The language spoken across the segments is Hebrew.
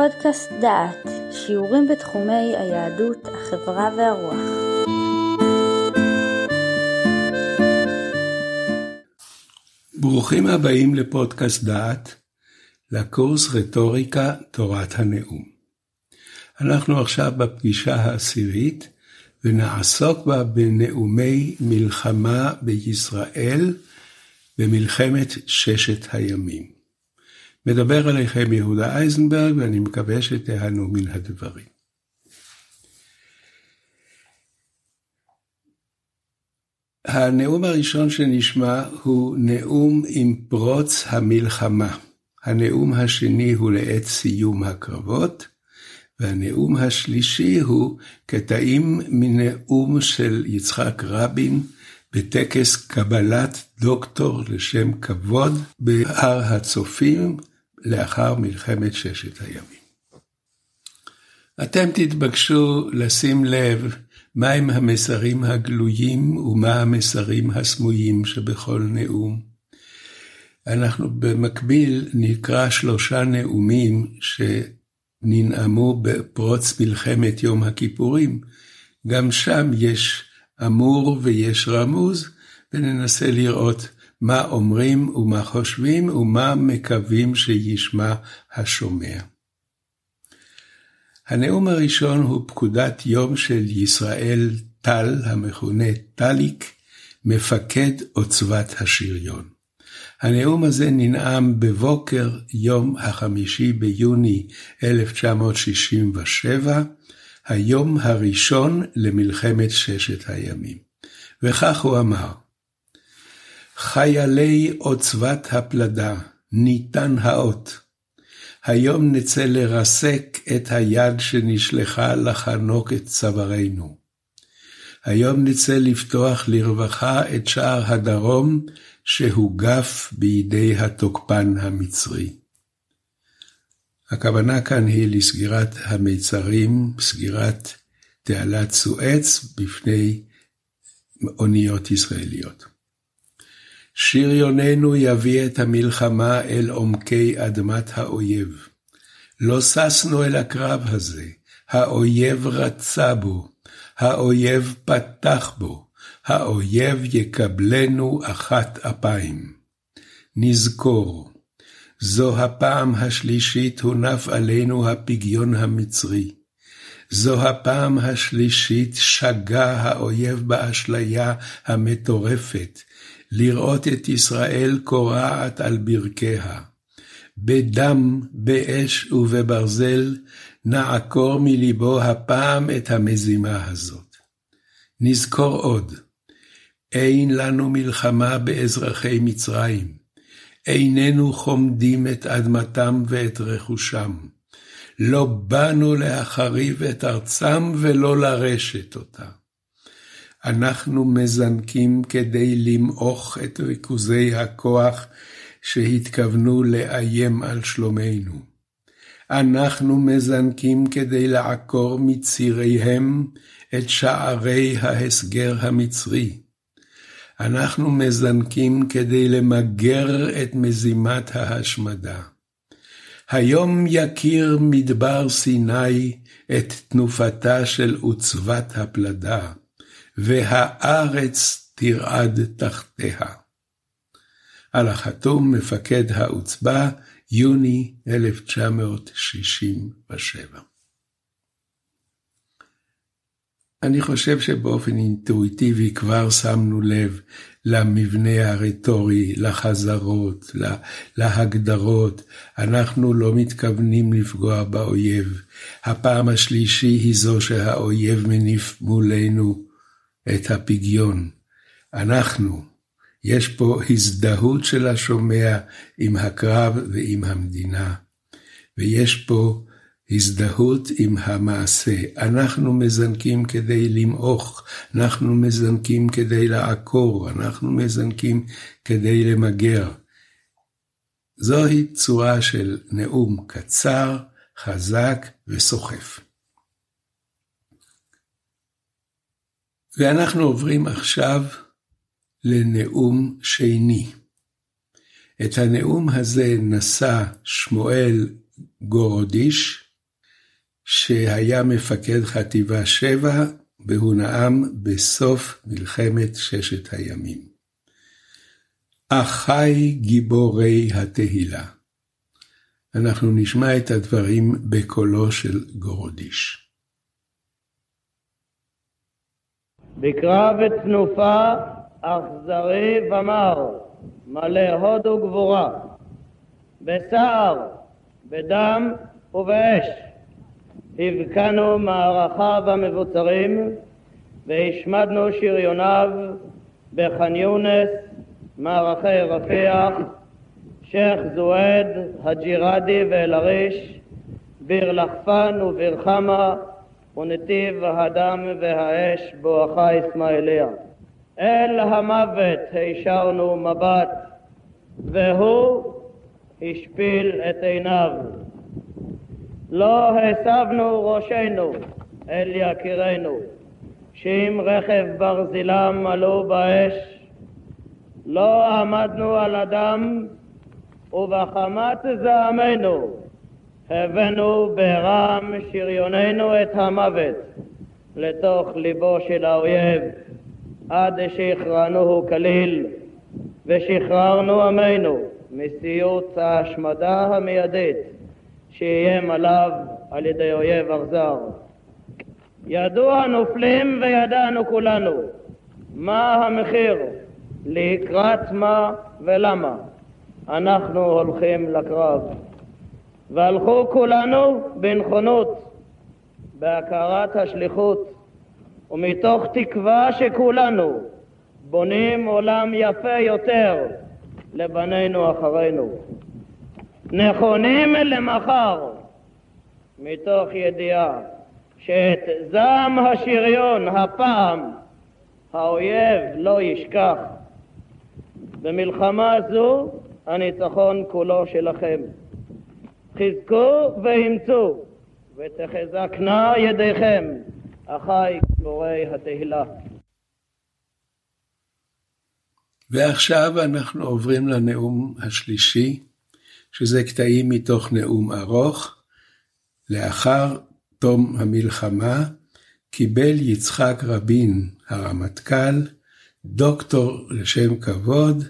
פודקאסט דעת, שיעורים בתחומי היהדות, החברה והרוח. ברוכים הבאים לפודקאסט דעת, לקורס רטוריקה תורת הנאום. אנחנו עכשיו בפגישה העשירית, ונעסוק בה בנאומי מלחמה בישראל במלחמת ששת הימים. מדבר עליכם יהודה אייזנברג, ואני מקווה שתיהנו מן הדברים. הנאום הראשון שנשמע הוא נאום עם פרוץ המלחמה. הנאום השני הוא לעת סיום הקרבות, והנאום השלישי הוא קטעים מנאום של יצחק רבין בטקס קבלת דוקטור לשם כבוד בהר הצופים לאחר מלחמת ששת הימים. אתם תתבקשו לשים לב מהם המסרים הגלויים ומה המסרים הסמויים שבכל נאום. אנחנו במקביל נקרא שלושה נאומים שננאמו בפרוץ מלחמת יום הכיפורים. גם שם יש אמור ויש רמוז, וננסה לראות מה אומרים ומה חושבים ומה מקווים שישמע השומע. הנאום הראשון הוא פקודת יום של ישראל טל, המכונה טליק, מפקד עוצבת השריון. הנאום הזה ננאם בבוקר יום החמישי ביוני 1967, היום הראשון למלחמת ששת הימים. וכך הוא אמר, חיילי עוצבת הפלדה, ניתן האות. היום נצא לרסק את היד שנשלחה לחנוק את צווארנו. היום נצא לפתוח לרווחה את שער הדרום שהוגף בידי התוקפן המצרי. הכוונה כאן היא לסגירת המיצרים, סגירת תעלת סואץ בפני אוניות ישראליות. שריוננו יביא את המלחמה אל עומקי אדמת האויב. לא ששנו אל הקרב הזה, האויב רצה בו, האויב פתח בו, האויב יקבלנו אחת אפיים. נזכור, זו הפעם השלישית הונף עלינו הפגיון המצרי. זו הפעם השלישית שגה האויב באשליה המטורפת, לראות את ישראל קורעת על ברכיה. בדם, באש ובברזל, נעקור מליבו הפעם את המזימה הזאת. נזכור עוד, אין לנו מלחמה באזרחי מצרים. איננו חומדים את אדמתם ואת רכושם. לא באנו להחריב את ארצם ולא לרשת אותה. אנחנו מזנקים כדי למעוך את ריכוזי הכוח שהתכוונו לאיים על שלומנו. אנחנו מזנקים כדי לעקור מציריהם את שערי ההסגר המצרי. אנחנו מזנקים כדי למגר את מזימת ההשמדה. היום יכיר מדבר סיני את תנופתה של עוצבת הפלדה, והארץ תרעד תחתיה. על החתום מפקד העוצבה, יוני 1967. אני חושב שבאופן אינטואיטיבי כבר שמנו לב למבנה הרטורי, לחזרות, להגדרות. אנחנו לא מתכוונים לפגוע באויב. הפעם השלישי היא זו שהאויב מניף מולנו את הפגיון. אנחנו, יש פה הזדהות של השומע עם הקרב ועם המדינה, ויש פה הזדהות עם המעשה. אנחנו מזנקים כדי למעוך, אנחנו מזנקים כדי לעקור, אנחנו מזנקים כדי למגר. זוהי צורה של נאום קצר, חזק וסוחף. ואנחנו עוברים עכשיו לנאום שני. את הנאום הזה נשא שמואל גורודיש, שהיה מפקד חטיבה 7, והוא נאם בסוף מלחמת ששת הימים. אחי גיבורי התהילה. אנחנו נשמע את הדברים בקולו של גורודיש. בקרב תנופה אכזרי ומר, מלא הוד וגבורה, בסער, בדם ובאש. הבקענו מערכיו המבוצרים והשמדנו שריוניו בח'אן יונס, מערכי רפיח, שייח' זואד, הג'ירדי ואל-עריש, ביר לחפן וביר חמה ונתיב הדם והאש בואכה אסמאעיליה. אל המוות הישרנו מבט והוא השפיל את עיניו. לא הסבנו ראשנו אל יקירנו, שאם רכב ברזילם עלו באש, לא עמדנו על הדם, ובחמת זעמנו הבאנו ברם שריוננו את המוות לתוך ליבו של האויב, עד שהכרענוהו כליל, ושחררנו עמנו מסיוט ההשמדה המיידית שאיים עליו על ידי אויב אכזר. ידעו הנופלים וידענו כולנו מה המחיר, לקראת מה ולמה אנחנו הולכים לקרב. והלכו כולנו בנכונות, בהכרת השליחות, ומתוך תקווה שכולנו בונים עולם יפה יותר לבנינו אחרינו. נכונים למחר, מתוך ידיעה שאת זעם השריון הפעם האויב לא ישכח. במלחמה זו הניצחון כולו שלכם. חזקו ואמצו ותחזקנה ידיכם, אחי גיבורי התהילה. ועכשיו אנחנו עוברים לנאום השלישי, שזה קטעים מתוך נאום ארוך. לאחר תום המלחמה קיבל יצחק רבין הרמטכ"ל דוקטור לשם כבוד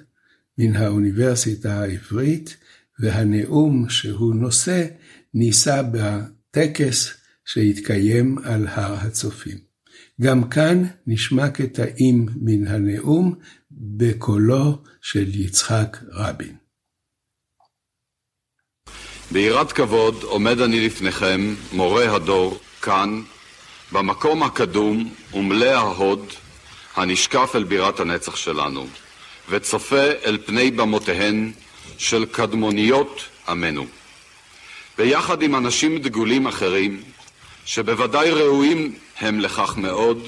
מן האוניברסיטה העברית, והנאום שהוא נושא נישא בטקס שהתקיים על הר הצופים. גם כאן נשמע קטעים מן הנאום בקולו של יצחק רבין. ביראת כבוד עומד אני לפניכם, מורה הדור, כאן, במקום הקדום ומלא ההוד, הנשקף אל בירת הנצח שלנו, וצופה אל פני במותיהן של קדמוניות עמנו. ביחד עם אנשים דגולים אחרים, שבוודאי ראויים הם לכך מאוד,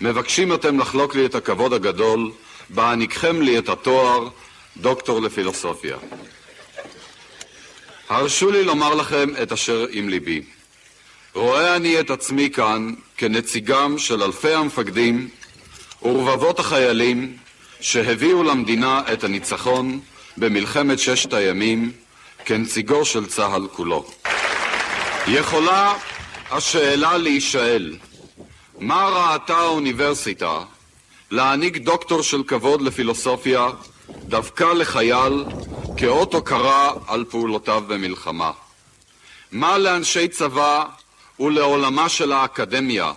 מבקשים אתם לחלוק לי את הכבוד הגדול, בהעניקכם לי את התואר דוקטור לפילוסופיה. הרשו לי לומר לכם את אשר עם ליבי. רואה אני את עצמי כאן כנציגם של אלפי המפקדים ורבבות החיילים שהביאו למדינה את הניצחון במלחמת ששת הימים כנציגו של צה"ל כולו. יכולה השאלה להישאל, מה ראתה האוניברסיטה להעניק דוקטור של כבוד לפילוסופיה דווקא לחייל כאות הוקרה על פעולותיו במלחמה? מה לאנשי צבא ולעולמה של האקדמיה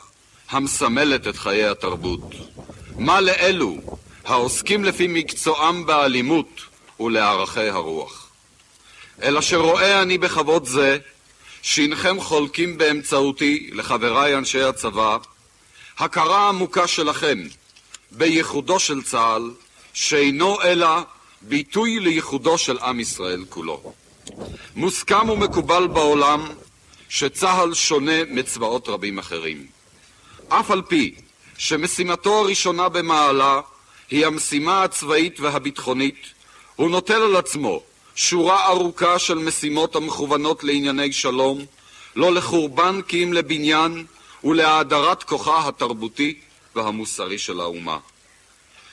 המסמלת את חיי התרבות? מה לאלו העוסקים לפי מקצועם באלימות ולערכי הרוח? אלא שרואה אני בכבוד זה שהנכם חולקים באמצעותי לחבריי אנשי הצבא הכרה עמוקה שלכם בייחודו של צה"ל שאינו אלא ביטוי לייחודו של עם ישראל כולו. מוסכם ומקובל בעולם שצה"ל שונה מצבאות רבים אחרים. אף על פי שמשימתו הראשונה במעלה היא המשימה הצבאית והביטחונית, הוא נוטל על עצמו שורה ארוכה של משימות המכוונות לענייני שלום, לא לחורבן כי אם לבניין ולהאדרת כוחה התרבותי והמוסרי של האומה.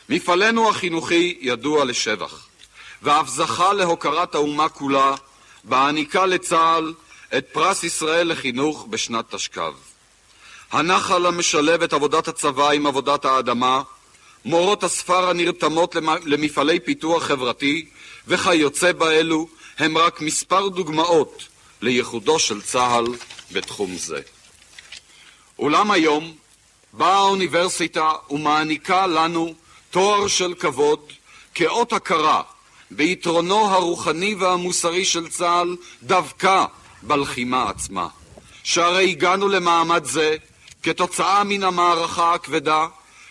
מפעלנו החינוכי ידוע לשבח, ואף זכה להוקרת האומה כולה, בהעניקה לצה"ל את פרס ישראל לחינוך בשנת תשכ"ו. הנחל המשלב את עבודת הצבא עם עבודת האדמה, מורות הספר הנרתמות למפעלי פיתוח חברתי וכיוצא באלו הם רק מספר דוגמאות לייחודו של צה"ל בתחום זה. אולם היום באה האוניברסיטה ומעניקה לנו תואר של כבוד כאות הכרה ביתרונו הרוחני והמוסרי של צה"ל דווקא בלחימה עצמה. שהרי הגענו למעמד זה כתוצאה מן המערכה הכבדה,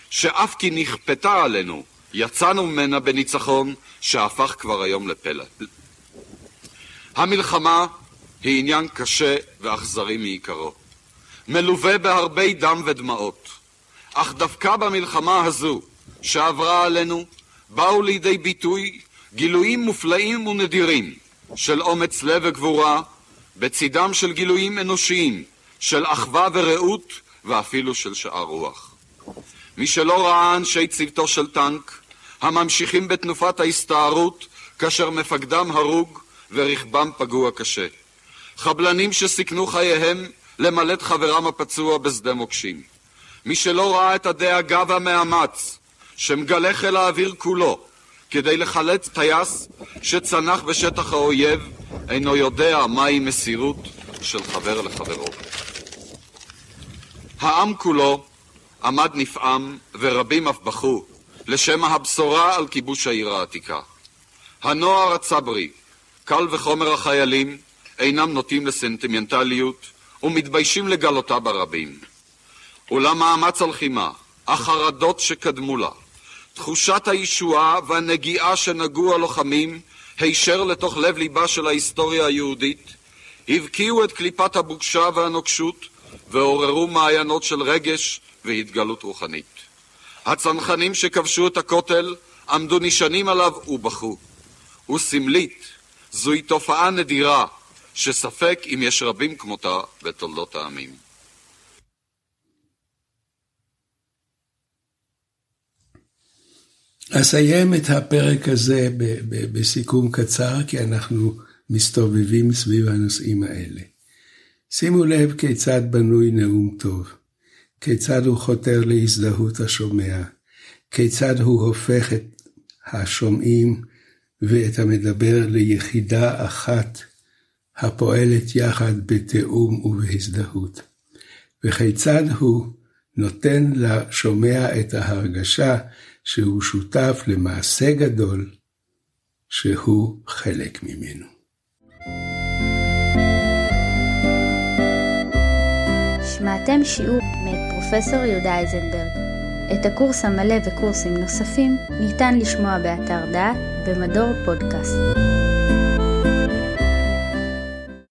שאף כי נכפתה עלינו, יצאנו ממנה בניצחון שהפך כבר היום לפלא. המלחמה היא עניין קשה ואכזרי מעיקרו, מלווה בהרבה דם ודמעות, אך דווקא במלחמה הזו שעברה עלינו באו לידי ביטוי גילויים מופלאים ונדירים של אומץ לב וגבורה בצידם של גילויים אנושיים של אחווה ורעות ואפילו של שאר רוח. מי שלא ראה אנשי צוותו של טנק הממשיכים בתנופת ההסתערות כאשר מפקדם הרוג ורכבם פגוע קשה. חבלנים שסיכנו חייהם למלט חברם הפצוע בשדה מוקשים. מי שלא ראה את הדאגה והמאמץ שמגלה חיל האוויר כולו כדי לחלץ טייס שצנח בשטח האויב אינו יודע מהי מסירות של חבר לחברו. העם כולו עמד נפעם ורבים אף בכו לשם הבשורה על כיבוש העיר העתיקה. הנוער הצברי, קל וחומר החיילים, אינם נוטים לסנטימנטליות ומתביישים לגלותה ברבים. אולם מאמץ הלחימה, החרדות שקדמו לה, תחושת הישועה והנגיעה שנגעו הלוחמים הישר לתוך לב ליבה של ההיסטוריה היהודית, הבקיעו את קליפת הבושה והנוקשות ועוררו מעיינות של רגש והתגלות רוחנית. הצנחנים שכבשו את הכותל עמדו נשענים עליו ובכו. וסמלית, זוהי תופעה נדירה שספק אם יש רבים כמותה בתולדות העמים. אסיים את הפרק הזה בסיכום קצר, כי אנחנו מסתובבים סביב הנושאים האלה. שימו לב כיצד בנוי נאום טוב, כיצד הוא חותר להזדהות השומע, כיצד הוא הופך את השומעים ואת המדבר ליחידה אחת הפועלת יחד בתיאום ובהזדהות, וכיצד הוא נותן לשומע את ההרגשה שהוא שותף למעשה גדול שהוא חלק ממנו. שמעתם שיעור מאת פרופסור יהודה אייזנברג. את הקורס המלא וקורסים נוספים ניתן לשמוע באתר דעת במדור פודקאסט.